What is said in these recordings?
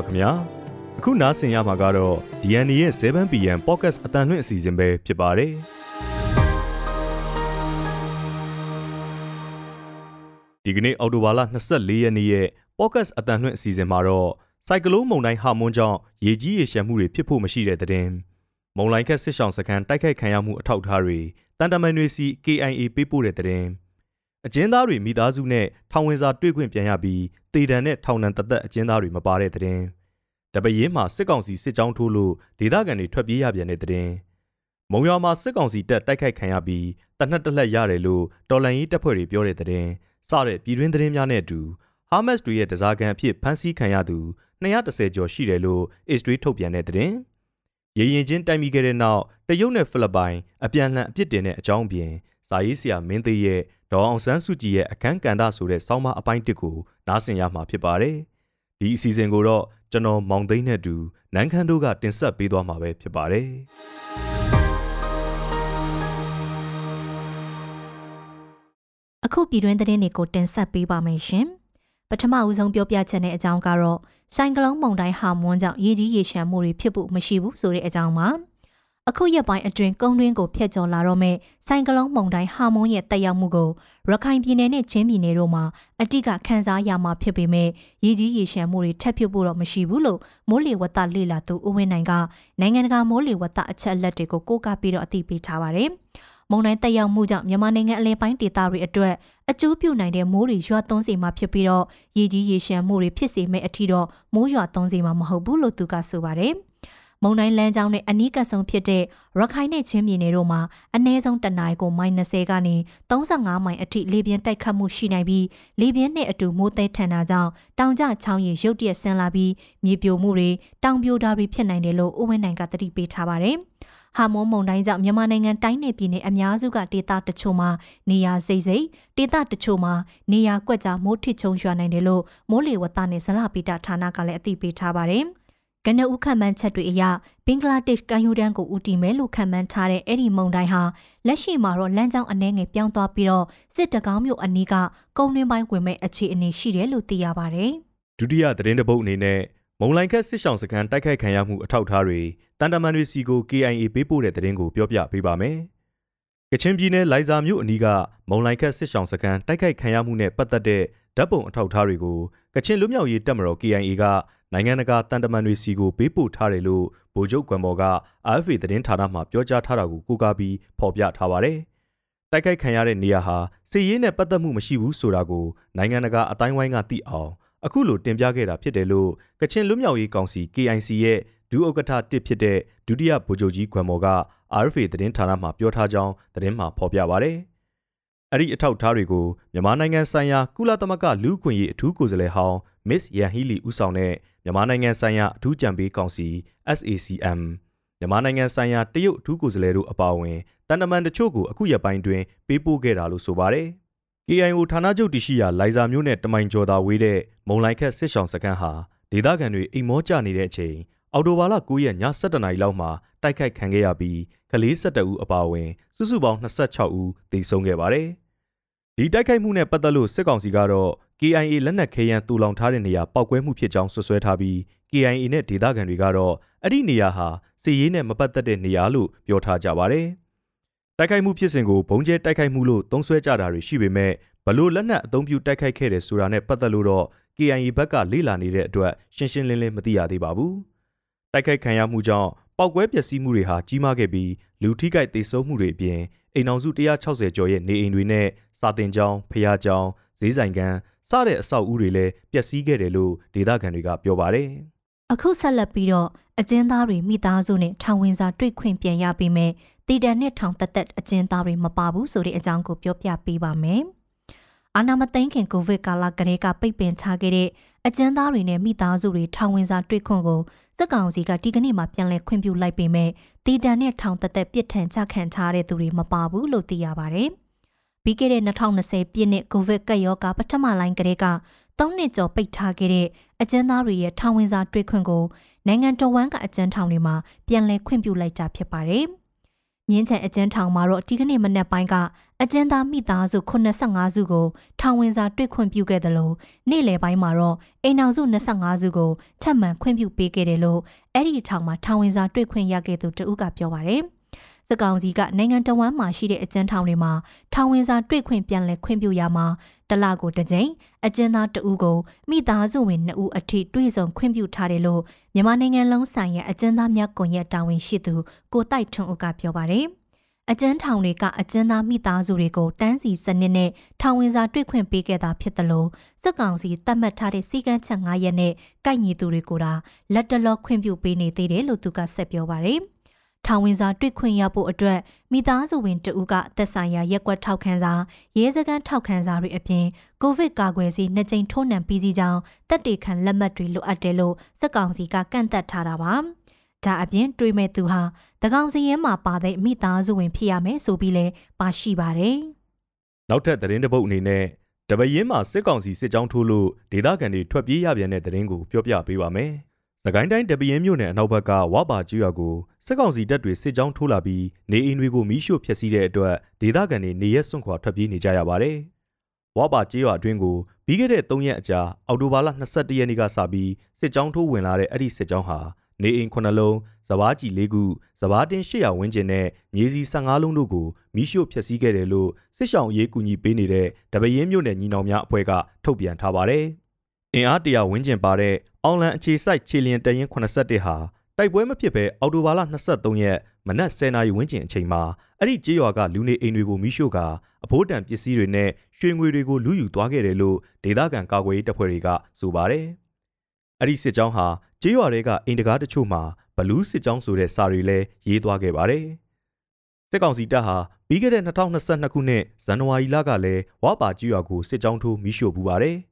ပါခင်ဗျာအခုနားဆင်ရမှာကတော့ DNA ရဲ့ 7PM Podcast အတန်လွင့်အစီအစဉ်ပဲဖြစ်ပါတယ်ဒီကနေ့အော်တိုဘာလ24ရက်နေ့ရဲ့ Podcast အတန်လွင့်အစီအစဉ်မှာတော့စိုက်ကလုန်းမုန်တိုင်းဟာမွန်းကြောင့်ရေကြီးရေရှမ်းမှုတွေဖြစ်ဖို့မရှိတဲ့တဲ့တင်မုန်လိုင်းခက်ဆစ်ဆောင်စခန်းတိုက်ခိုက်ခံရမှုအထောက်အထားတွေတန်တမန်တွေစီ KIA ပေးပို့တဲ့တဲ့တင်အကျဉ်းသားတွေမိသားစုနဲ့ထောင်ဝင်စာတွေ့ခွင့်ပြန်ရပြီး တေတံနဲ့ထောင်နံတသက်အကျဉ်းသားတွေမပါတဲ့တဲ့တပရေးမှာစစ်ကောင်စီစစ်ကြောင်းထိုးလို့ဒေသခံတွေထွက်ပြေးရပြန်တဲ့တဲ့မုံရွာမှာစစ်ကောင်စီတပ်တိုက်ခိုက်ခံရပြီးတနက်တလက်ရတယ်လို့တော်လန်ရေးတပ်ဖွဲ့တွေပြောတဲ့တဲ့စတဲ့ပြည်တွင်းသတင်းများနဲ့အတူဟာမတ်တွေရဲ့တစားကန်အဖြစ်ဖမ်းဆီးခံရသူ230ကျော်ရှိတယ်လို့အစ္စရေးထုတ်ပြန်တဲ့တဲ့ရေရင်ချင်းတိုက်မိခဲ့တဲ့နောက်တရုတ်နဲ့ဖိလစ်ပိုင်အပြန်အလှန်အပြစ်တင်တဲ့အကြောင်းအပြင်ဇာရေးဆရာမင်းသေးရဲ့ ဒေါ်အောင်ဆန်းစုကြည်ရဲ့အခန်းကဏ္ဍဆိုတဲ့ဆောင်းပါးအပိုင်းတစ်ကိုနားဆင်ရမှာဖြစ်ပါတယ်။ဒီအစီအစဉ်ကိုတော့ကျွန်တော်မောင်သိန်းနဲ့အတူနန်းခမ်းတို့ကတင်ဆက်ပေးသွားမှာပဲဖြစ်ပါတယ်။အခုပြည်တွင်းသတင်းတွေကိုတင်ဆက်ပေးပါမယ်ရှင်။ပထမဦးဆုံးပြောပြချက်နဲ့အကြောင်းကတော့ဆိုင်ကလုန်းမုန်တိုင်းဟာမွန်းကြောင့်ရေကြီးရေရှမ်းမှုတွေဖြစ်ဖို့မရှိဘူးဆိုတဲ့အကြောင်းပါ။ အခုရက်ပိုင်းအတွင်းကုန်းတွင်းကိုဖျက်ကျော်လာတော့မဲ့ဆိုင်ကလုန်းမုန်တိုင်းဟာမွန်းရဲ့တက်ရောက်မှုကိုရခိုင်ပြည်နယ်နဲ့ချင်းပြည်နယ်တို့မှာအတိကခန်းစားရမှာဖြစ်ပေမဲ့ရည်ကြီးရေရှမ်းမှုတွေထပ်ဖြစ်ဖို့တော့မရှိဘူးလို့မိုးလေဝသလေလာသူဦးဝင်းနိုင်ကနိုင်ငံတကာမိုးလေဝသအချက်အလက်တွေကိုကိုးကားပြီးတော့အသိပေးထားပါတယ်။မုန်တိုင်းတက်ရောက်မှုကြောင့်မြန်မာနိုင်ငံအလဲပိုင်းဒေသတွေအတွက်အကျိုးပြုနိုင်တဲ့မိုးတွေရွာသွန်းစေမှာဖြစ်ပြီးတော့ရေကြီးရေရှမ်းမှုတွေဖြစ်စေမဲ့အထီတော့မိုးရွာသွန်းစေမှာမဟုတ်ဘူးလို့သူကဆိုပါတယ်။ မုန်တိုင်းလမ်းကြောင်းနဲ့အနီးကပ်ဆုံးဖြစ်တဲ့ရခိုင်နဲ့ချင်းပြည်နယ်တို့မှာအနည်းဆုံးတနအီကိုမိုင်20ကနေ35မိုင်အထိလေပြင်းတိုက်ခတ်မှုရှိနိုင်ပြီးလေပြင်းနဲ့အတူမိုးသည်ထန်တာကြောင့်တောင်ကျချောင်းရီရုတ်တရက်ဆင်းလာပြီးမြေပြိုမှုတွေတောင်ပြိုတာတွေဖြစ်နိုင်တယ်လို့ဦးဝင်းနိုင်ကသတိပေးထားပါတယ်။ဟာမွန်မုန်တိုင်းကြောင့်မြန်မာနိုင်ငံတိုင်းနယ်ပြည်နယ်အများစုကဒေသတချို့မှာနေရာစိတ်စိတ်ဒေသတချို့မှာနေရာကွက်ကြားမိုးထစ်ချုံရွာနိုင်တယ်လို့မိုးလေဝသနဲ့ဇလပိတဌာနကလည်းအသိပေးထားပါတယ်။ ကနဦးခံမှန်းချက်တွေအရဘင်္ဂလားဒေ့ရှ်ကမ်းရိုးတန်းကိုဦးတည်မယ်လို့ခံမှန်းထားတဲ့အဲ့ဒီမုန်တိုင်းဟာလက်ရှိမှာတော့လမ်းကြောင်းအနှဲငယ်ပြောင်းသွားပြီးတော့စစ်တကောင်းမြို့အနီးကကုန်းတွင်းပိုင်းဝင်မဲ့အခြေအနေရှိတယ်လို့သိရပါတယ်။ဒုတိယသတင်းတပုတ်အနေနဲ့မုံလိုင်ခက်စစ်ဆောင်စခန်းတိုက်ခိုက်ခံရမှုအထောက်အထားတွေတန်တမန်တွေစီကို KIA ပေးပို့တဲ့သတင်းကိုပြောပြပေးပါမယ်။ကချင်ပြည်နယ်လိုင်ဇာမြို့အနီးကမုံလိုင်ခက်စစ်ဆောင်စခန်းတိုက်ခိုက်ခံရမှုနဲ့ပတ်သက်တဲ့ဓာတ်ပုံအထောက်အထားတွေကိုကချင်လူမျိုးရေးတပ်မတော် KIA က နိုင်ငံတကာတန်တမန်တွေစီကိုပေးပို့ထားတယ်လို့ဗိုလ်ချုပ်ကွမ်ဘော်က AFP သတင်းဌာနမှပြောကြားထားတာကိုကိုးကားပြီးဖော်ပြထားပါတယ်။တိုက်ခိုက်ခံရတဲ့နေရာဟာစစ်ရေးနဲ့ပတ်သက်မှုမရှိဘူးဆိုတာကိုနိုင်ငံတကာအတိုင်းဝိုင်းကသိအောင်အခုလိုတင်ပြခဲ့တာဖြစ်တယ်လို့ကချင်လူမျိုးရေးကောင်စီ KIC ရဲ့ဒုဥက္ကဋ္ဌတစ်ဖြစ်တဲ့ဒုတိယဗိုလ်ချုပ်ကြီးခွမ်မော်က RFA သတင်းဌာနမှပြောထားကြောင်းသတင်းမှာဖော်ပြပါဗျ။အဲ့ဒီအထောက်ထားတွေကိုမြန်မာနိုင်ငံဆိုင်ရာကုလသမဂ္ဂလူ့အခွင့်အရေးအထူးကိုယ်စားလှယ်ဟောင်း Miss Yan Hee Lee ဦးဆောင်တဲ့ မြန်မာနိုင်ငံဆိုင်ရာအထူးကြံပေးကောင်စီ SACM မြန်မာနိုင်ငံဆိုင်ရာတရုတ်အထူးကိုယ်စားလှယ်တို့အပါအဝင်တန်တမန်တချို့ကိုအခုရက်ပိုင်းတွင်ပေးပို့ခဲ့တာလို့ဆိုပါတယ်။ KIO ဌာနချုပ်တရှိရာလိုင်ဇာမြို့နယ်တမိုင်ကျော်သာဝေးတဲ့မုံလိုက်ခက်စစ်ဆောင်စခန်းဟာဒေသခံတွေအိမ်မောကျနေတဲ့အချိန်အော်တိုဘာလ9ရက်ည7:00နာရီလောက်မှာတိုက်ခိုက်ခံခဲ့ရပြီးကလေး12ဦးအပါအဝင် စုစုပေါင်း26ဦးသေဆုံးခဲ့ပါတယ်။ဒီတိုက်ခိုက်မှုနဲ့ပတ်သက်လို့စစ်ကောင်စီကတော့ KIA လက်နက်ခဲယမ်းတူလောင်ထားတဲ့နေရာပောက်ကွဲမှုဖြစ်ကြောင်းဆွဆွဲထားပြီး KIA နဲ့ဒေသခံတွေကတော့အဲ့ဒီနေရာဟာစစ်ရေးနဲ့မပတ်သက်တဲ့နေရာလို့ပြောထားကြပါတယ်။တိုက်ခိုက်မှုဖြစ်စဉ်ကိုဘုံကျဲတိုက်ခိုက်မှုလို့သုံးဆွဲကြတာတွေရှိပေမဲ့ဘလို့လက်နက်အသုံးပြုတိုက်ခိုက်ခဲ့တယ်ဆိုတာနဲ့ပတ်သက်လို့တော့ KIA ဘက်ကလေ့လာနေတဲ့အတွက်ရှင်းရှင်းလင်းလင်းမသိရသေးပါဘူး။တိုက်ခိုက်ခံရမှုကြောင့်ပောက်ကွဲပျက်စီးမှုတွေဟာကြီးမားခဲ့ပြီးလူထိခိုက်ဒေဆုံးမှုတွေအပြင်အိမ်အောင်စု160ကျော်ရဲ့နေအိမ်တွေနဲ့စာတင်ကျောင်းဖျားကျောင်းဈေးဆိုင်ကန် စတဲ့အဆောက်အဦတွေလည်းပျက်စီးခဲ့တယ်လို့ဒေသခံတွေကပြောပါတယ်။အခုဆက်လက်ပြီးတော့အကျဉ်းသားတွေမိသားစုနဲ့ထောင်ဝင်စာတွေ့ခွင့်ပြန်ရပြီးမဲ့တည်တံနဲ့ထောင်သက်သက်အကျဉ်းသားတွေမပါဘူးဆိုတဲ့အကြောင်းကိုပြောပြပေးပါမယ်။အာနာမသိန်းခင်ကိုဗစ်ကာလကလေးကပိတ်ပင်ထားခဲ့တဲ့အကျဉ်းသားတွေနဲ့မိသားစုတွေထောင်ဝင်စာတွေ့ခွင့်ကိုစက်ကောင်စီကဒီကနေ့မှပြန်လည်ခွင့်ပြုလိုက်ပေမဲ့တီတန်နဲ့ထောင်သက်သက်ပြစ်ထန်ချခံထားတဲ့သူတွေမပါဘူးလို့သိရပါဗျ။ ပြီးခဲ့တဲ့2020ပြည့်နှစ်ကိုဗစ်ကပ်ရောဂါပထမလိုင်းကလေးက၃နှစ်ကျော်ပိတ်ထားခဲ့တဲ့အကျဉ်းသားတွေရဲ့ထောင်ဝင်စာတွေ့ခွင့်ကိုနိုင်ငံတော်ဝန်ကအကျဉ်းထောင်တွေမှာပြန်လည်ခွင့်ပြုလိုက်တာဖြစ်ပါတယ်။မြင်းချံအကျဉ်းထောင်မှာတော့ဒီကနေ့မနက်ပိုင်းကအကျဉ်းသားမိသားစု85စုကိုထောင်ဝင်စာတွေ့ခွင့်ပြုခဲ့တယ်လို့နေ့လယ်ပိုင်းမှာတော့အိမ်အောင်စု25စုကိုထပ်မံခွင့်ပြုပေးခဲ့တယ်လို့အဲ့ဒီထောင်မှာထောင်ဝင်စာတွေ့ခွင့်ရခဲ့သူတဦးကပြောပါတယ်။ စကောင်စီကနိုင်ငံတော်ဝန်မှာရှိတဲ့အကျဉ်းထောင်တွေမှာထောင်ဝင်စာတွေ့ခွင့်ပြန်လည်ခွင့်ပြုရမှာတလကိုတစ်ကြိမ်အကျဉ်းသားတဦးကိုမိသားစုဝင်2ဦးအထိတွေ့ဆုံခွင့်ပြုထားတယ်လို့မြန်မာနိုင်ငံလုံးဆိုင်ရာအကျဉ်းသားများကွန်ရက်တာဝန်ရှိသူကိုတိုက်ထွန်းဦးကပြောပါတယ်။အကျဉ်းထောင်တွေကအကျဉ်းသားမိသားစုတွေကိုတန်းစီစနစ်နဲ့ထောင်ဝင်စာတွေ့ခွင့်ပေးခဲ့တာဖြစ်တယ်လို့စစ်ကောင်စီသတ်မှတ်ထားတဲ့စီကန်းချက်9ရက်နဲ့ကိုက်ညီသူတွေကိုဒါလက်တလောခွင့်ပြုပေးနေသေးတယ်လို့သူကဆက်ပြောပါတယ်။ ထောင်ဝင်စာတွေ့ခွင့်ရဖို့အတွက်မိသားစုဝင်တဦးကသက်ဆိုင်ရာရက်ကွက်ထောက်ခံစာရဲစခန်းထောက်ခံစာတွေအပြင်ကိုဗစ်ကာကွယ်ဆေးနှစ်ကြိမ်ထိုးနှံပြီးစီကြောင်းတက်တေခံလက်မှတ်တွေလိုအပ်တယ်လို့စစ်ကောင်စီကကန့်သက်ထားတာပါ။ဒါအပြင်တွေးမဲ့သူဟာတကောင်စီရဲမှာပါတဲ့မိသားစုဝင်ဖြစ်ရမယ်ဆိုပြီးလဲပါရှိပါတယ်။နောက်ထပ်သတင်းတစ်ပုဒ်အနေနဲ့တပရင်မှာစစ်ကောင်စီစစ်ကြောင်းထိုးလို့ဒေသခံတွေထွက်ပြေးရပြန်တဲ့သတင်းကိုပြောပြပေးပါမယ်။ စကိုင်းတိုင်းတပရင်မြို့နယ်အနောက်ဘက်ကဝါပါကျွော်ကိုစစ်ကောင်စီတပ်တွေစစ်ကြောင်းထိုးလာပြီးနေအိမ်တွေကိုမီးရှို့ဖျက်ဆီးတဲ့အတွက်ဒေသခံတွေနေရက်စွန့်ခွာထွက်ပြေးနေကြရပါတယ်။ဝါပါကျွော်အတွင်းကိုပြီးခဲ့တဲ့3ရက်အကြာအောက်တိုဘာလ22ရက်နေ့ကစပြီးစစ်ကြောင်းထိုးဝင်လာတဲ့အဲ့ဒီစစ်ကြောင်းဟာနေအိမ်9လုံး၊စဘာကြီး၄ခု၊စဘာတင်800ဝန်းကျင်နဲ့မြေစီ15လုံးတို့ကိုမိရှို့ဖျက်ဆီးခဲ့တယ်လို့စစ်ဆောင်အရေးကူညီပေးနေတဲ့တပရင်းမြို့နယ်ညီနောင်များအဖွဲ့ကထုတ်ပြန်ထားပါတယ်။ အင်အားတရာဝန်းကျင်ပါတဲ့အောင်လန်အခြေစိုက်ခြေလျင်တရင်81ဟာတိုက်ပွဲမဖြစ်ဘဲအော်တိုဘာလ23ရက်မနက်10:00နာရီဝန်းကျင်အချိန်မှာအဲ့ဒီကြေးရွာကလူနေအိမ်တွေကိုမိရှို့ကအဖိုးတန်ပစ္စည်းတွေနဲ့ရွှေငွေတွေကိုလူယူသွားခဲ့တယ်လို့ဒေသခံကာကွယ်ရေးတပ်ဖွဲ့တွေကဆိုပါတယ်။အဲ့ဒီစစ်ကြောင်းဟာကျေးရွာတွေကအိမ်တကားတချို့မှာဘလူးစစ်ကြောင်းဆိုတဲ့စာတွေလည်းရေးသွားခဲ့ပါတယ်။စစ်ကောင်စီတပ်ဟာပြီးခဲ့တဲ့2022ခုနှစ်ဇန်နဝါရီလကလည်းဝါပါကျေးရွာကိုစစ်ကြောင်းထိုးမိရှို့ပူပါတယ်။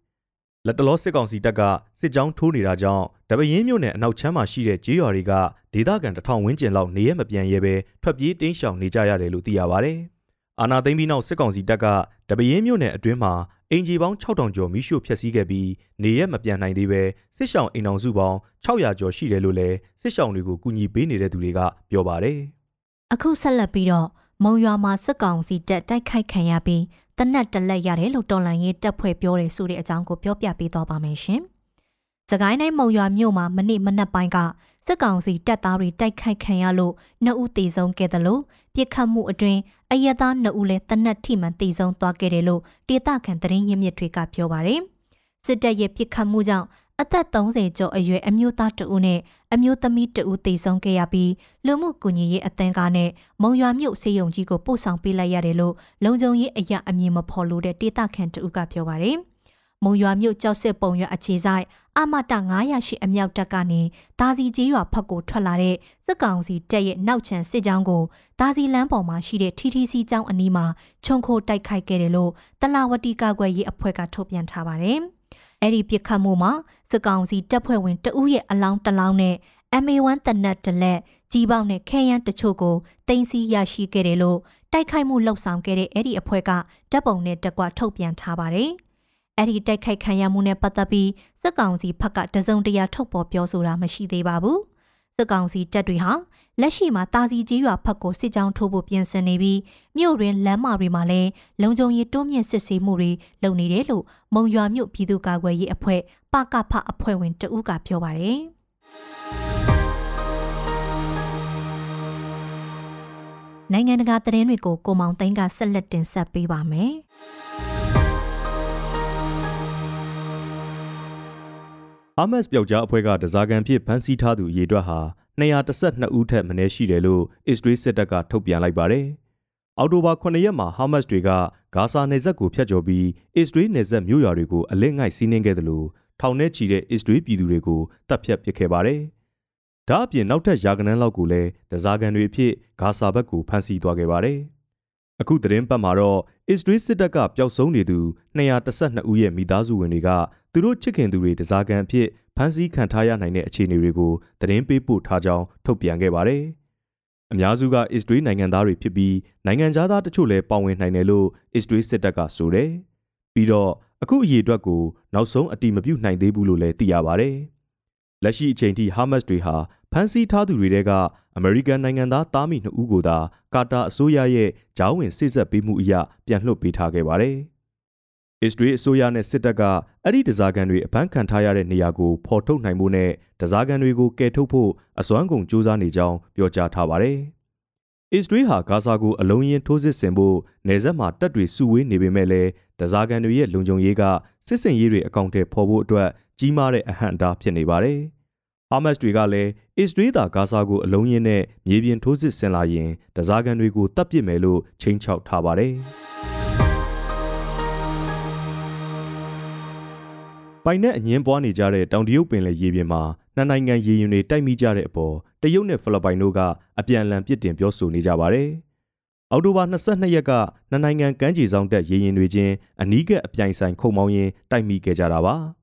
လက်တလောစစ်ကောင်စီတပ်ကစစ်ကြောင်းထိုးနေတာကြောင့်တပရင်မြို့နယ်အနောက်ချမ်းမှာရှိတဲ့ကျေးရွာတွေကဒေသခံတထောင်ဝန်းကျင်လောက်နေရမပြန်ရဲပဲထွက်ပြေးတင်းရှောင်နေကြရတယ်လို့သိရပါတယ်။အာနာသိမ့်ပြီးနောက်စစ်ကောင်စီတပ်ကတပရင်မြို့နယ်အတွင်းမှာအင်ဂျီပေါင်း6000ကျော်မိရှို့ဖျက်ဆီးခဲ့ပြီးနေရက်မပြန်နိုင်သေးပဲစစ်ရှောင်းအိမ်အောင်စုပေါင်း600ကျော်ရှိတယ်လို့လည်းစစ်ရှောင်းတွေကိုကူညီပေးနေတဲ့သူတွေကပြောပါတယ်။အခုဆက်လက်ပြီးတော့မုံရွာမှာစစ်ကောင်စီတပ်တိုက်ခိုက်ခံရပြီး တနက်တလက်ရတယ်လို့တော်လန်ရေးတပ်ဖွဲ့ပြောတယ်ဆိုတဲ့အကြောင်းကိုပြောပြပေးတော့ပါမယ်ရှင်။စကိုင်းတိုင်းမုံရွာမြို့မှာမနေ့မနက်ပိုင်းကစစ်ကောင်စီတပ်သားတွေတိုက်ခိုက်ခံရလို့နှစ်ဦးသေဆုံးခဲ့တယ်လို့ပြစ်ခတ်မှုအတွင်းအယက်သားနှစ်ဦးလည်းတနက်ထိမှန်သေဆုံးသွားခဲ့တယ်လို့ဒေသခံသတင်းရင်းမြစ်တွေကပြောပါတယ်။စစ်တပ်ရဲ့ပြစ်ခတ်မှုကြောင့် အသက်30ကျော်အရွယ်အမျိုးသားတဦးနဲ့အမျိုးသမီးတဦးသေဆုံးခဲ့ရပြီးလူမှုကူညီရေးအသင်းကနဲ့မုံရွာမြို့စေယုံကြီးကိုပို့ဆောင်ပေးလိုက်ရတယ်လို့လုံခြုံရေးအရာအမည်မဖော်လို့တဲ့ဒေသခံတဦးကပြောပါတယ်။မုံရွာမြို့ကြောက်စစ်ပုံရွာအခြေဆိုင်အမတ908အမြောက်တပ်ကနေဒါစီကြီးရွာဖက်ကိုထွက်လာတဲ့စစ်ကောင်စီတပ်ရဲ့နောက်ချန်စစ်ကြောင်းကိုဒါစီလမ်းပေါ်မှာရှိတဲ့ TTC ကျောင်းအနီးမှာခြုံခိုတိုက်ခိုက်ခဲ့တယ်လို့တလာဝတီကာကွယ်ရေးအဖွဲ့ကထုတ်ပြန်ထားပါတယ်။ အဲ့ဒီပြစ်ခတ်မှုမှာစစ်ကောင်စီတပ်ဖွဲ့ဝင်တဦးရဲ့အလောင်းတလောင်းနဲ့ MA1 တနက်တလက်ကြီးပေါက်နဲ့ခဲယမ်းတချို့ကိုတင်စီရရှိခဲ့တယ်လို့တိုက်ခိုက်မှုလှုပ်ဆောင်ခဲ့တဲ့အဲ့ဒီအဖွဲ့ကတပ်ပုံနဲ့တက်ကွထုတ်ပြန်ထားပါတယ်။အဲ့ဒီတိုက်ခိုက်ခံရမှုနဲ့ပတ်သက်ပြီးစစ်ကောင်စီဘက်ကတစုံတရာထုတ်ပေါ်ပြောဆိုတာမရှိသေးပါဘူးစစ်ကောင်စီတပ်တွေဟာ လက်ရှိမှာတာစီကြီးရွာဖက်ကိုစစ်ကြောင်းထိုးဖို့ပြင်ဆင်နေပြီးမြို့ရင်းလမ်းမတွေမှာလည်းလုံခြုံရေးတိုးမြင့်စစ်ဆေးမှုတွေလုပ်နေတယ်လို့မုံရွာမြို့ပြည်သူ့ကာကွယ်ရေးအဖွဲ့ပကဖအဖွဲ့ဝင်တဦးကပြောပါတယ်နိုင်ငံတကာသတင်းတွေကိုကိုမောင်သိန်းကဆက်လက်တင်ဆက်ပေးပါမယ်။ဟာမတ်စ်ပျောက်ကြားအဖွဲ့ကတစားကန်ဖြစ်ဖမ်းဆီးထားသူအရေအတွက်ဟာ 212ဦးထက်မနည်းရှိတယ်လို့အစ္စရေးစစ်တပ်ကထုတ်ပြန်လိုက်ပါတယ်။အောက်တိုဘာ9ရက်မှာဟာမတ်စ်တွေကဂါဇာနယ်စပ်ကိုဖျက်ကျော်ပြီးအစ္စရေးနယ်စပ်မြို့ရွာတွေကိုအလစ်ငိုက်စီးနင်းခဲ့တယ်လို့ထောင်ထဲချီတဲ့အစ္စရေးပြည်သူတွေကိုတပ်ဖြတ်ပစ်ခဲ့ပါတယ်။ဒါအပြင်နောက်ထပ်ယာကနန်းလောက်ကိုလည်းတစားကန်တွေအဖြစ်ဂါဇာဘက်ကိုဖမ်းဆီးသွားခဲ့ပါတယ်။ အခုသတင်းပတ်မှာတော့အစ္စရေးစစ်တပ်ကပျောက်ဆုံးနေသူ212ဦးရဲ့မိသားစုဝင်တွေကသူတို့ချစ်ခင်သူတွေတစားကန်အဖြစ်ဖမ်းဆီးခံထားရနိုင်တဲ့အခြေအနေတွေကိုသတင်းပေးပို့ထားကြောင်းထုတ်ပြန်ခဲ့ပါတယ်။အများစုကအစ္စရေးနိုင်ငံသားတွေဖြစ်ပြီးနိုင်ငံသားတချို့လည်းပါဝင်နိုင်တယ်လို့အစ္စရေးစစ်တပ်ကဆိုတယ်။ပြီးတော့အခုအရေးအတွက်ကိုနောက်ဆုံးအတိမပြုတ်နိုင်သေးဘူးလို့လည်းသိရပါတယ်။လက်ရှိအချိန်ထိဟာမတ်စ်တွေဟာဖမ်းဆီးထားသူတွေက အအမေရိကန်နိုင်ငံသားသားမိနှစ်ဦးကိုသာကာတာအစိုးရရဲ့ဂျောင်းဝင်စစ်ဆက်ပေးမှုအရပြန်လွှတ်ပေးထားခဲ့ပါတယ်။အစ္စရေးအစိုးရနဲ့စစ်တပ်ကအဲ့ဒီတစားကန်တွေအဖမ်းခံထားရတဲ့နေရာကိုဖော်ထုတ်နိုင်ဖို့နဲ့တစားကန်တွေကိုကယ်ထုတ်ဖို့အစွမ်းကုန်စူးစမ်းနေကြောင်းပြောကြားထားပါတယ်။အစ္စရေးဟာဂါဇာကိုအလုံးရင်ထိုးစစ်ဆင်ဖို့နေဆက်မှာတပ်တွေစုဝေးနေပေမဲ့လည်းတစားကန်တွေရဲ့လုံခြုံရေးကစစ်စင်ရေးတွေအကောင့်ထဲပေါ်ဖို့အတွက်ကြီးမားတဲ့အဟန့်အတားဖြစ်နေပါတယ်။ ဟာမတ်စ်တွေကလည်းအစ္စရေးသာဂါဇာကိုအလုံးရင်နဲ့မြေပြင်ထိုးစစ်ဆင်လာရင်တစားကန်တွေကိုတပ်ပစ်မယ်လို့ချိန်ချောက်ထားပါတယ်။ပိုင်နဲ့အငင်းပွားနေကြတဲ့တောင်တရုတ်ပင်လယ်ရေပြင်မှာနှစ်နိုင်ငံရေရင်တွေတိုက်မိကြတဲ့အပေါ်တရုတ်နဲ့ဖိလစ်ပိုင်တို့ကအပြန်အလှန်ပြစ်တင်ပြောဆိုနေကြပါတယ်။အောက်တိုဘာ22ရက်ကနှစ်နိုင်ငံကမ်းခြေဆောင်တက်ရေရင်တွေချင်းအနီးကပ်အပြိုင်ဆိုင်ခုံမောင်းရင်းတိုက်မိခဲ့ကြတာပါ။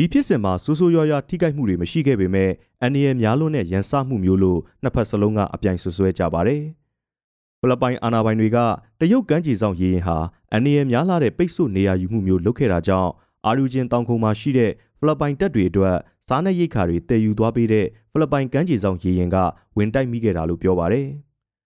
ဒီဖြစ်စဉ်မှာဆိုးဆိုးရွားရွားထိခိုက်မှုတွေမရှိခဲ့ပေမဲ့အန်နီယများလွန်းတဲ့ရန်စမှုမျိုးလို့နှစ်ဖက်စလုံးကအပြိုင်ဆွဆွဲကြပါတယ်။ဖိလစ်ပိုင်အာဏာပိုင်တွေကတရုတ်ကမ်းခြေဆောင်ရေရင်ဟာအန်နီယများလာတဲ့ပိတ်ဆို့နေရာယူမှုမျိုးလုပ်ခဲ့တာကြောင့်အာရူဂျင်တောင်ခုံမှာရှိတဲ့ဖိလစ်ပိုင်တပ်တွေအတွက်စားနပ်ရိက္ခာတွေတည်ယူသွားပေးတဲ့ဖိလစ်ပိုင်ကမ်းခြေဆောင်ရေရင်ကဝင်တိုက်မိခဲ့တာလို့ပြောပါတယ်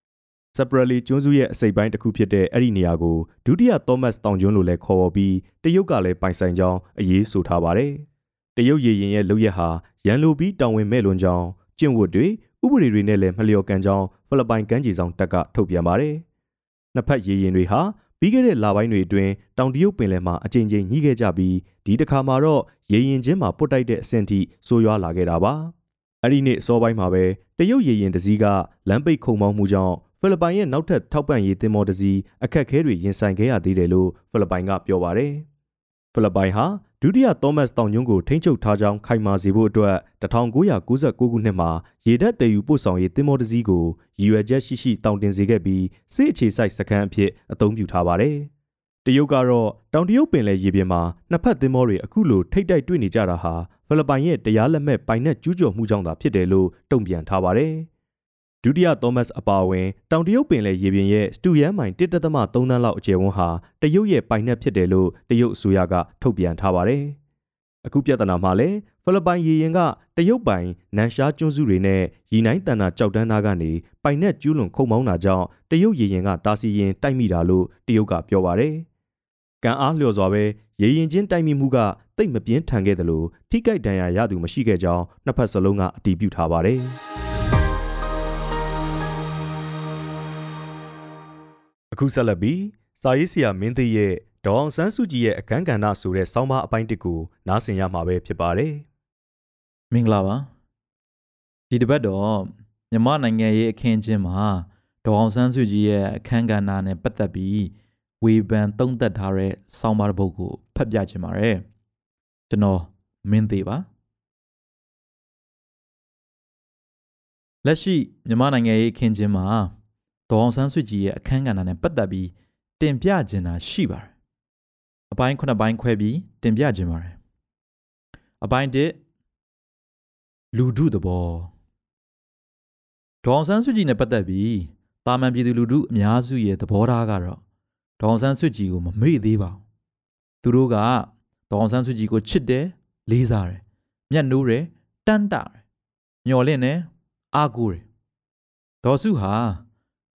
။ Separately ကျွန်းစုရဲ့အစိပ်ပိုင်းတစ်ခုဖြစ်တဲ့အဲ့ဒီနေရာကိုဒုတိယ Thomas တောင်ကျွန်းလို့လည်းခေါ်ဝေါ်ပြီးတရုတ်ကလည်းပိုင်ဆိုင်ကြောင်းအရေးဆိုထားပါတယ်။ တရုတ်ရေရင်ရဲ့လုပ်ရက်ဟာရန်လိုပြီးတောင်ဝင်မဲ့လွန်ကြောင်းကျင့်ဝတ်တွေဥပဒေတွေနဲ့လည်းမလျော်ကန်ကြောင်းဖိလစ်ပိုင်ကမ်းခြေဆောင်တပ်ကထုတ်ပြန်ပါတယ်။နှစ်ဖက်ရေရင်တွေဟာပြီးခဲ့တဲ့လပိုင်းတွေအတွင်းတောင်တရုတ်ပင်လယ်မှာအကြိမ်ကြိမ်ညှိခဲ့ကြပြီးဒီတစ်ခါမှာတော့ရေရင်ချင်းမှာပုတ်တိုက်တဲ့အဆင့်ထိဆိုးရွားလာခဲ့တာပါ။အဲ့ဒီနေ့အစောပိုင်းမှာပဲတရုတ်ရေရင်တစည်းကလမ်းပိတ်ခုံမောင်းမှုကြောင့်ဖိလစ်ပိုင်ရဲ့နောက်ထပ်ထောက်ပံ့ရေးသင်္ဘောတစည်းအခက်အခဲတွေရင်ဆိုင်ခဲ့ရသေးတယ်လို့ဖိလစ်ပိုင်ကပြောပါတယ်။ဖိလစ်ပိုင်ဟာ ဒုတိယသောမတ်တောင်ညွန့်ကိုထိန်းချုပ်ထားကြောင်းခိုင်မာစေဖို့အတွက်1996ခုနှစ်မှာရေတပ်တည်ယူပို့ဆောင်ရေးတင်မောတစည်းကိုရည်ရွယ်ချက်ရှိရှိတောင်တင်စေခဲ့ပြီးစစ်အခြေစိုက်စခန်းအဖြစ်အသုံးပြုထားပါတယ်။တရုတ်ကတော့တောင်တရုတ်ပင်လယ်ရေပြင်မှာနှစ်ဖက်တင်မောတွေအခုလိုထိတ်တိုက်တွေ့နေကြတာဟာဖိလစ်ပိုင်ရဲ့တရားလက်မဲ့ပိုင်နက်ကျူးကျော်မှုကြောင့်သာဖြစ်တယ်လို့တုံ့ပြန်ထားပါတယ်။ ဒုတိယသောမတ်အပါအဝင်တောင်တရုတ်ပင်လယ်ရေပြင်ရဲ့စတူယန်မိုင်1.3တန်းလောက်အကျယ်ဝန်းဟာတရုတ်ရဲ့ပိုင်နက်ဖြစ်တယ်လို့တရုတ်အစိုးရကထုတ်ပြန်ထားပါတယ်။အခုပြဿနာမှာလည်းဖိလစ်ပိုင်ရေရင်ကတရုတ်ပိုင်နန်ရှားကျွန်းစုတွေနဲ့ရီနိုင်းတန်တာကြောက်တန်းသားကနေပိုင်နက်ကျူးလွန်ခုံမောင်းတာကြောင့်တရုတ်ရေရင်ကတာစီရင်တိုက်မိတာလို့တရုတ်ကပြောပါတယ်။ကံအားလျော်စွာပဲရေရင်ချင်းတိုက်မိမှုကတိတ်မပြင်းထန်ခဲ့တယ်လို့ထိကြိုက်ဒဏ်ရာရသူမရှိခဲ့ကြောင်းနှစ်ဖက်စလုံးကအတည်ပြုထားပါတယ်။ အခုဆက်လက်ပြီးစာရေးဆရာမင်းသိရဲ့ဒေါအောင်ဆန်းစုကြည်ရဲ့အခန်းကဏ္ဍဆိုတဲ့ဆောင်းပါးအပိုင်းတစ်ကိုနားဆင်ရမှာပဲဖြစ်ပါတယ်။မင်္ဂလာပါ။ဒီတစ်ပတ်တော့မြမနိုင်ငံရဲ့အခင်းချင်းမှာဒေါအောင်ဆန်းစုကြည်ရဲ့အခန်းကဏ္ဍနဲ့ပတ်သက်ပြီးဝေဖန်သုံးသပ်ထားတဲ့ဆောင်းပါးတစ်ပုဒ်ကိုဖတ်ပြချင်ပါတယ်။ကျွန်တော်မင်းသိပါ။လက်ရှိမြမနိုင်ငံရဲ့အခင်းချင်းမှာ ဒေါအောင်ဆန်းစုကြည်ရဲ့အခန်းကဏ္ဍနဲ့ပတ်သက်ပြီးတင်ပြခြင်းတာရှိပါတယ်။အပိုင်းခုနှစ်ပိုင်းခွဲပြီးတင်ပြခြင်းပါတယ်။အပိုင်း1လူထုသဘောဒေါအောင်ဆန်းစုကြည်နဲ့ပတ်သက်ပြီးတာမန်ပြည်သူလူထုအများစုရဲ့သဘောထားကတော့ဒေါအောင်ဆန်းစုကြည်ကိုမမေ့သေးပါဘူး။သူတို့ကဒေါအောင်ဆန်းစုကြည်ကိုချစ်တယ်လေးစားတယ်မျက်နှိုးတယ်တန်းတာတယ်မျော်လင့်တယ်အားကိုးတယ်ဒေါ်စုဟာ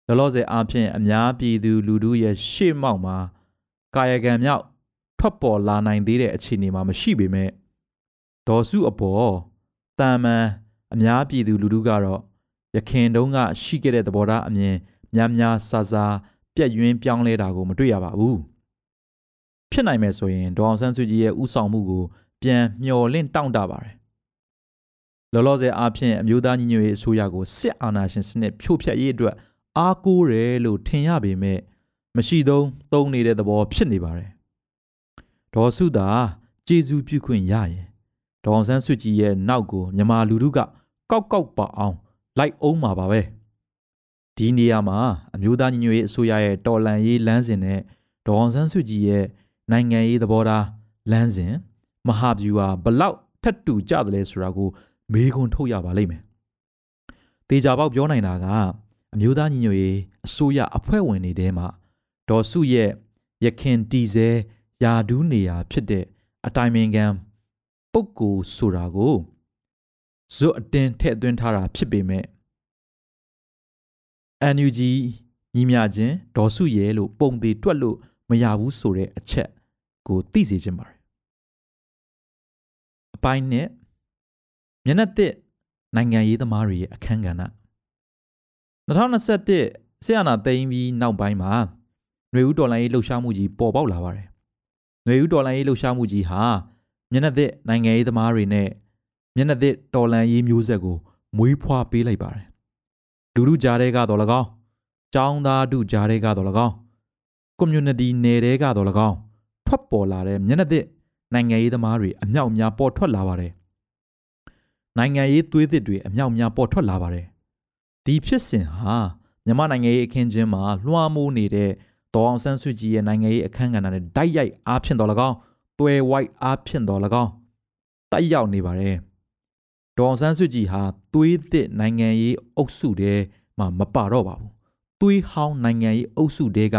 လောလောဆယ်အားဖြင့်အများပြည်သူလူထုရဲ့ရှေ့မှောက်မှာကာယကံမြောက်ထွက်ပေါ်လာနိုင်သေးတဲ့အခြေအနေမှာမရှိပေမဲ့ဒေါ်စုအပေါ်တာမန်အများပြည်သူလူထုကတော့ရခင်တုန်းကရှိခဲ့တဲ့သဘောထားအမြင်များများဆဆပြက်ယွင်းပြောင်းလဲတာကိုမတွေ့ရပါဘူးဖြစ်နိုင်မယ်ဆိုရင်ဒေါအောင်ဆန်းစုကြည်ရဲ့ဥဆောင်မှုကိုပြန်မျှော်လင့်တောင့်တပါတယ်လောလောဆယ်အားဖြင့်အမျိုးသားညီညွတ်ရေးအစိုးရကိုစစ်အာဏာရှင်စနစ်ဖြိုဖျက်ရေးအတွက် အားကိုးတယ်လို့ထင်ရပေမဲ့မရှိသုံးသုံးနေတဲ့သဘောဖြစ်နေပါတယ်ဒေါ်စုသာကျေစုပြုခွင့်ရရင်ဒေါအောင်ဆန်းစုကြည်ရဲ့နောက်ကိုမြန်မာလူထုကကောက်ကောက်ပါအောင်လိုက်အောင်မှာပါပဲဒီနေရာမှာအမျိုးသားညီညွတ်ရေးအစိုးရရဲ့တော်လှန်ရေးလမ်းစဉ်နဲ့ဒေါအောင်ဆန်းစုကြည်ရဲ့နိုင်ငံရေးသဘောထားလမ်းစဉ်မဟာဗျူဟာဘလောက်ထက်တူကြတယ်လဲဆိုတာကိုမေးခွန်းထုတ်ရပါလိမ့်မယ်။တေချာပေါက်ပြောနိုင်တာက အမျိုးသားညီညွတ်ရေးအစိုးရအဖွဲ့ဝင်တွေထဲမှာဒေါ်စုရဲ့ရခင်တီစဲယာဒူးနေရာဖြစ်တဲ့အတိုင်ပင်ခံပုဂ္ဂိုလ်ဆိုတာကိုဇွတ်အတင်းထည့်သွင်းထားတာဖြစ်ပေမဲ့ NUG ညီမြချင်းဒေါ်စုရဲလို့ပုံသေးတွက်လို့မရဘူးဆိုတဲ့အချက်ကိုသိစေချင်ပါတယ်အပိုင်းနဲ့မျက်နှာသစ်နိုင်ငံရေးသမားတွေရဲ့အခန်းကဏ္ဍ 2021ဆရာနာသိမ်းပြီးနောက်ပိုင်းမှာຫນွေဦးတော်လိုင်းရေးလှုပ်ရှားမှုကြီးပေါ်ပေါက်လာပါတယ်။ຫນွေဦးတော်လိုင်းရေးလှုပ်ရှားမှုကြီးဟာမျက်နှာသစ်နိုင်ငံရေးသမားတွေနဲ့မျက်နှာသစ်တော်လန်ရေးမျိုးဆက်ကိုမွေးဖွားပေးလိုက်ပါတယ်။လူလူကြားတဲ့ကတော့၎င်း၊ចောင်းသားတို့ကြားတဲ့ကတော့၎င်း၊ community နယ်တဲ့ကတော့၎င်းထွက်ပေါ်လာတဲ့မျက်နှာသစ်နိုင်ငံရေးသမားတွေအမြောက်အများပေါ်ထွက်လာပါတယ်။နိုင်ငံရေးသွေးသစ်တွေအမြောက်အများပေါ်ထွက်လာပါတယ်။ ဒီဖြစ်စဉ်ဟာမြန်မာနိုင်ငံရေးအခင်းချင်းမှာလွှမ်းမိုးနေတဲ့ဒေါအောင်ဆန်းစုကြည်ရဲ့နိုင်ငံရေးအခမ်းကဏ္ဍနဲ့တိုက်ရိုက်အားဖြင့်တော်၎င်းတွယ်ဝိုက်အားဖြင့်တော်၎င်းတိုက်ရောက်နေပါတယ်ဒေါအောင်ဆန်းစုကြည်ဟာသွေးသစ်နိုင်ငံရေးအုပ်စုတဲမှာမပါတော့ပါဘူးသွေးဟောင်းနိုင်ငံရေးအုပ်စုတဲက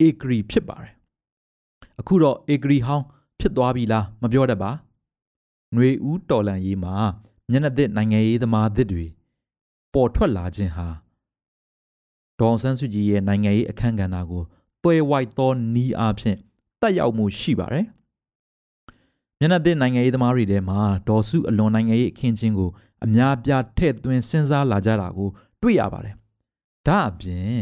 အေဂရီဖြစ်ပါတယ်အခုတော့အေဂရီဟောင်းဖြစ်သွားပြီလားမပြောတတ်ပါຫນွေဦးတော်လန်ရေးမှာမျက်နှာသစ်နိုင်ငံရေးသမားသစ်တွေ ပေါ်ထွက်လာခြင်းဟာဒေါအောင်ဆန်းစုကြည်ရဲ့နိုင်ငံရေးအခမ်းကဏ္ဍကိုတွဲဝိုက်သောနီးအားဖြင့်တက်ရောက်မှုရှိပါတယ်။မျက်နှာသစ်နိုင်ငံရေးသမားတွေထဲမှာဒေါ်စုအလွန်နိုင်ငံရေးအခင်းချင်းကိုအများပြားထည့်သွင်းစဉ်းစားလာကြတာကို တွေ့ရပါတယ်။ဒါအပြင်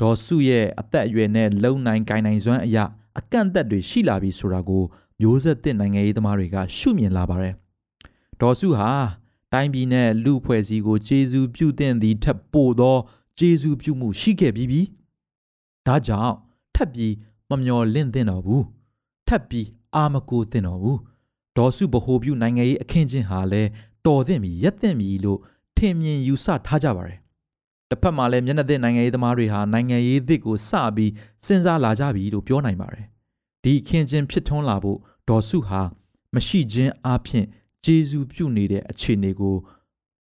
ဒေါ်စုရဲ့အသက်အရွယ်နဲ့လုံနိုင်ကိုင်နိုင်စွမ်းအရာအကန့်အသတ်တွေရှိလာပြီဆိုတာကိုမျိုးဆက်သစ်နိုင်ငံရေးသမားတွေကရှုမြင်လာပါတယ်။ဒေါ်စုဟာ တိုင်းပြည်နဲ့လူဖွဲ့စည်းကိုကျေးဇူးပြုတဲ့သည့်ထက်ပိုသောကျေးဇူးပြုမှုရှိခဲ့ပြီးပြီဒါကြောင့်ထပ်ပြီးမမျော်လင့်သင့်တော်ဘူးထပ်ပြီးအာမကိုသင့်တော်ဘူးဒေါ်စုဗဟိုပြုနိုင်ငံရေးအခင်းချင်းဟာလဲတော်သင့်ပြီရက်သင့်ပြီလို့ထင်မြင်ယူဆထားကြပါတယ်တစ်ဖက်မှာလည်းမျက်နှာသစ်နိုင်ငံရေးသမားတွေဟာနိုင်ငံရေးသစ်ကိုစပြီးစဉ်းစားလာကြပြီလို့ပြောနိုင်ပါတယ်ဒီအခင်းချင်းဖြစ်ထွန်းလာဖို့ဒေါ်စုဟာမရှိခြင်းအပြင် ဂျေဇူးပြုနေတဲ့အခြေအနေကို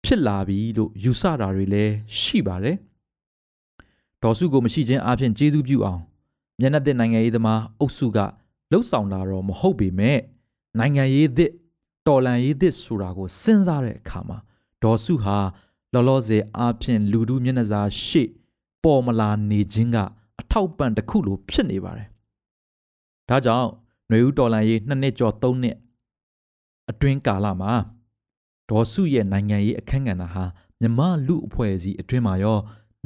ဖြစ်လာပြီလို့ယူဆတာတွေလည်းရှိပါတယ်ဒေါ်စုကိုမရှိခြင်းအပြင်ကျေးဇူးပြုအောင်မျက်နှာသစ်နိုင်ငံရေးသမားအုပ်စုကလှုပ်ဆောင်တာတော့မဟုတ်ပေမဲ့နိုင်ငံရေးသစ်တော်လန်ရေးသစ်ဆိုတာကိုစဉ်းစားတဲ့အခါမှာဒေါ်စုဟာလောလောဆယ်အားဖြင့်လူတို့မျက်နှာစာရှေ့ပေါ်မလာနေခြင်းကအထောက်ပံ့တစ်ခုလိုဖြစ်နေပါတယ်။ဒါကြောင့်ຫນွေဦးတော်လန်ရေးနှစ်နှစ်ကျော်သုံးနှစ် အတွင်းကာလမှာဒေါ်စုရဲ့နိုင်ငံရေးအခမ်းကဏ္ဍဟာမြမလူအဖွဲ့အစည်းအတွင်းမှာရော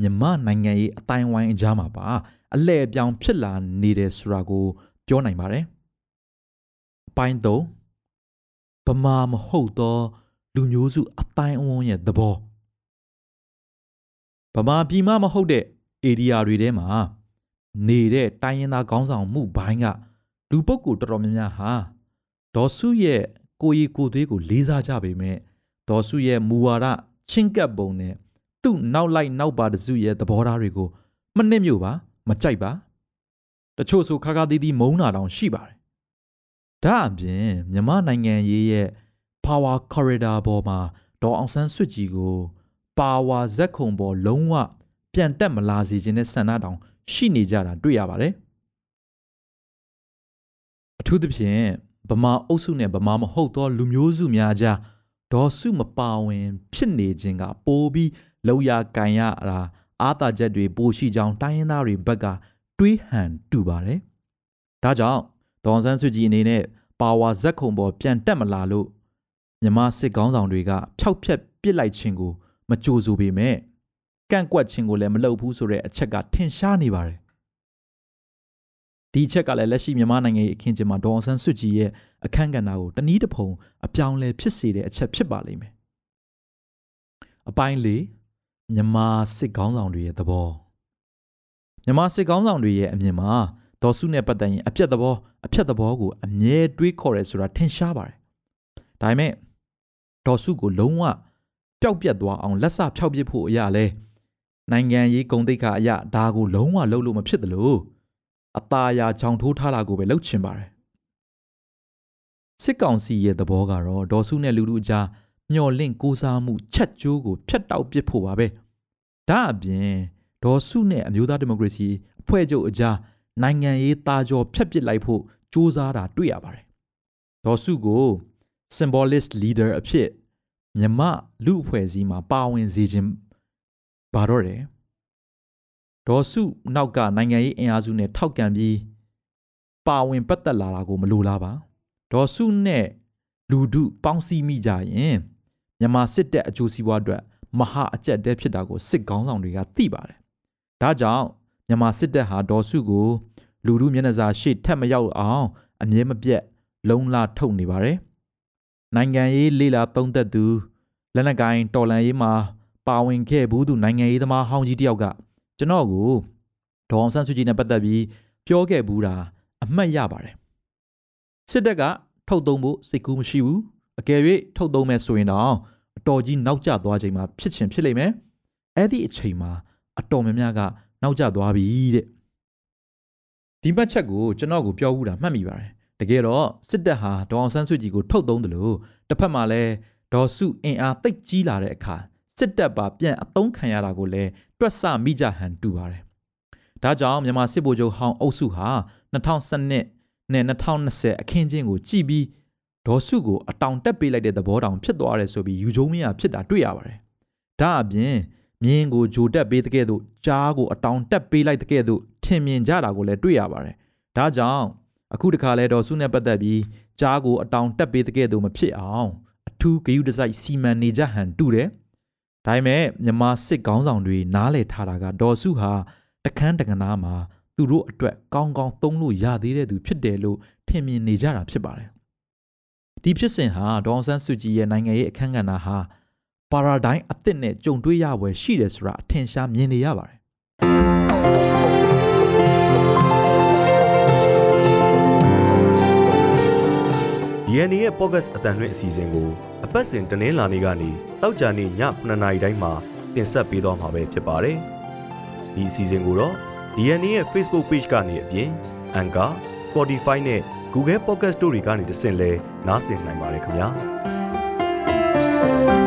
မြမနိုင်ငံရေးအတိုင်းဝိုင်းအကြားမှာပါအလဲအပြောင်းဖြစ်လာနေတယ်ဆိုတာကိုပြောနိုင်ပါတယ်။အပိုင်း၃ဗမာမဟုတ်သောလူမျိုးစုအတိုင်းအဝန်းရဲ့သဘောဗမာပြည်မှမဟုတ်တဲ့ဧရိယာတွေထဲမှာနေတဲ့တိုင်းရင်းသားခေါင်းဆောင်မှုဘိုင်းကလူပုဂ္ဂိုလ်တော်တော်များများဟာဒေါ်စုရဲ့ ကိုရီကိုသွေးကိုလေးစားကြပေမဲ့ဒေါ်စုရဲ့မူဝါဒချင်းကပ်ပုံနဲ့သူ့နောက်လိုက်နောက်ပါတစုရဲ့သဘောထားတွေကိုမနစ်မြို့ပါမကြိုက်ပါတချို့ဆိုခါခါသီးသီးမုန်းတာတောင်ရှိပါတယ်ဒါအပြင်မြမနိုင်ငံရေးရဲ့ power corridor ပေါ်မှာဒေါ်အောင်ဆန်းစွတ်ကြီးကို power ဇက်ခုံပေါ်လုံးဝပြန်တက်မလာစေခြင်းနဲ့ဆန္ဒတောင်ရှိနေကြတာတွေ့ရပါတယ်အထူးသဖြင့် ဗမာအုပ်စုနဲ့ဗမာမဟုတ်သောလူမျိုးစုများကြားဒေါ်စုမပါဝင် ဖြစ်နေခြင်းကပိုပြီးလောက်ရကန်ရတာအာသာချက်တွေပိုရှိကြောင်းတိုင်းရင်းသားတွေဘက်ကတွေးဟန်တူပါတယ်။ဒါကြောင့်ဒေါန်ဆန်းစုကြည်အနေနဲ့ပါဝါဇက်ခုံပေါ်ပြန်တက်မလာလို့မြမစစ်ကောင်းဆောင်တွေကဖျောက်ဖျက်ပစ်လိုက်ခြင်းကို မကြိုဆိုပေမဲ့ကန့်ကွက်ခြင်းကိုလည်းမလုပ်ဘူးဆိုတဲ့အချက်ကထင်ရှားနေပါတယ် ဒီချက်ကလည်းလက်ရှိမြန်မာနိုင်ငံရဲ့အခင်းကျင်းမှာဒေါအောင်ဆန်းစုကြည်ရဲ့အခမ်းကဏ္ဍကိုတနည်းတစ်ဖုံအပြောင်းလဲဖြစ်စေတဲ့အချက်ဖြစ်ပါလိမ့်မယ်အပိုင်း၄မြန်မာစစ်ကောင်းဆောင်တွေရဲ့သဘောမြန်မာစစ်ကောင်းဆောင်တွေရဲ့အမြင်မှာဒေါ်စုနဲ့ပတ်သက်ရင်အပြက်သဘောအဖြက်သဘောကိုအမြဲတွေးခေါ်ရဲဆိုတာထင်ရှားပါတယ်ဒါပေမဲ့ဒေါ်စုကိုလုံးဝပျောက်ပြက်သွားအောင်လက်စဖျောက်ပစ်ဖို့အရာလဲနိုင်ငံရေးဂုံတိတ်ခါအရာဒါကိုလုံးဝလုပ်လို့မဖြစ်သလို အตาရာချောင်ထိုးထားတာကိုပဲလုပ်ချင်ပါတယ်စစ်ကောင်စီရဲ့သဘောကတော့ဒေါ်စုနဲ့လူလူကြားမျော်လင့်ကိုးစားမှုချက်ကျိုးကိုဖျက်တောက်ပစ်ဖို့ပါပဲဒါအပြင်ဒေါ်စုနဲ့အမျိုးသားဒီမိုကရေစီအဖွဲ့ချုပ်အကြားနိုင်ငံရေးသားကြောဖျက်ပစ်လိုက်ဖို့စ조사တာတွေ့ရပါတယ်ဒေါ်စုကို symbolist leader အဖြစ်မြမလူအဖွဲ့အစည်းမှာပါဝင်စေခြင်းပါတော့တယ် ဒေါ်စုနောက်ကနိုင်ငံရေးအင်အားစုနဲ့ထောက်ကန်ပြီးပါဝင်ပတ်သက်လာတာကိုမလိုလားပါဒေါ်စုနဲ့လူဒုပေါင်းစည်းမိကြရင်မြန်မာစစ်တပ်အကျိုးစီးပွားအတွက်မဟာအကျက်တဲဖြစ်တာကိုစစ်ကောင်းဆောင်တွေကသိပါတယ်ဒါကြောင့်မြန်မာစစ်တပ်ဟာဒေါ်စုကို လူဒုမျက်နှာစာရှေ့ထက်မရောက်အောင်အမြဲမပြတ်လုံလာထုတ်နေပါတယ်နိုင်ငံရေးလေးလာသုံးသက်သူလက်နက်ကိုင်တော်လန်ရေးမှာပါဝင်ခဲ့ဘူးသူနိုင်ငံရေးသမားဟောင်းကြီးတယောက်က ကျွန်တော်ကိုဒေါအောင်ဆန်းစုကြည်နဲ့ပတ်သက်ပြီးပြောခဲ့ဘူးတာအမှတ်ရပါတယ်စစ်တပ်ကထုတ်သုံးဖို့စိတ်ကူးမရှိဘူးအကယ်၍ထုတ်သုံးမဲ့ဆိုရင်တော့အတော်ကြီးနောက်ကျသွားချိန်မှာဖြစ်ချင်ဖြစ်လိမ့်မယ်အဲ့ဒီအချိန်မှာအတော်များများကနောက်ကျသွားပြီတဲ့ဒီဘက်ချက်ကိုကျွန်တော်ကိုပြောဘူးတာမှတ်မိပါတယ်တကယ်တော့စစ်တပ်ဟာဒေါအောင်ဆန်းစုကြည်ကိုထုတ်သုံးတယ်လို့တစ်ဖက်မှာလည်းဒေါ်စုအင်အားတိတ်ကြီးလာတဲ့အခါစစ်တပ်ပါပြန်အသုံးခံရတာကိုလည်း တွက်ဆမိကြဟန်တူပါတယ်။ဒါကြောင့်မြန်မာစစ်ဗိုလ်ချုပ်ဟောင်းအုပ်စုဟာ2012နဲ့2020အခင်းချင်းကိုကြည်ပြီးဒေါ်စုကိုအတောင်တက်ပေးလိုက်တဲ့သဘောတောင်ဖြစ်သွားတယ်ဆိုပြီးယူကျုံမရဖြစ်တာတွေ့ရပါတယ်။ဒါအပြင်မြင်းကိုဂျိုတက်ပေးတဲ့ကဲ့သို့ကြားကိုအတောင်တက်ပေးလိုက်တဲ့ကဲ့သို့ထင်မြင်ကြတာကိုလည်းတွေ့ရပါတယ်။ဒါကြောင့်အခုတခါလဲဒေါ်စုနဲ့ပတ်သက်ပြီးကြားကိုအတောင်တက်ပေးတဲ့ကဲ့သို့မဖြစ်အောင်အထူးဂယုတစိုက်စီမံနေကြဟန်တူတယ်။ ဒါပေမဲ့မြန်မာစစ်ကောင်းဆောင်တွေနားလည်ထားတာကဒေါ်စုဟာတခန်းတကနာမှာသူတို့အတွက်ကောင်းကောင်းသုံးလို့ရသေးတဲ့သူဖြစ်တယ်လို့ထင်မြင်နေကြတာဖြစ်ပါတယ်ဒီဖြစ်စဉ်ဟာဒေါအောင်ဆန်းစုကြည်ရဲ့နိုင်ငံရေးအခမ်းကဏ္ဍဟာပါရာဒိုင်းအသစ်နဲ့ကြုံတွေ့ရပွဲရှိတယ်ဆိုတာအထင်ရှားမြင်နေရပါတယ်ဒီ DNA ရဲ့ podcast အတန်လွင့်အစီအစဉ်ကိုအပတ်စဉ်တနင်္လာနေ့ကနေ တောက်ကြနေ့ည9:00နာရီတိုင်းမှာတင်ဆက်ပေးသွားမှာပဲဖြစ်ပါတယ်။ဒီအစီအစဉ်ကိုတော့ DNA ရဲ့ Facebook Page ကနေအပြင် Anchor, Spotify နဲ့ Google Podcast တို့တွေကနေတဆင့်လဲနားဆင်နိုင်ပါတယ်ခင်ဗျာ။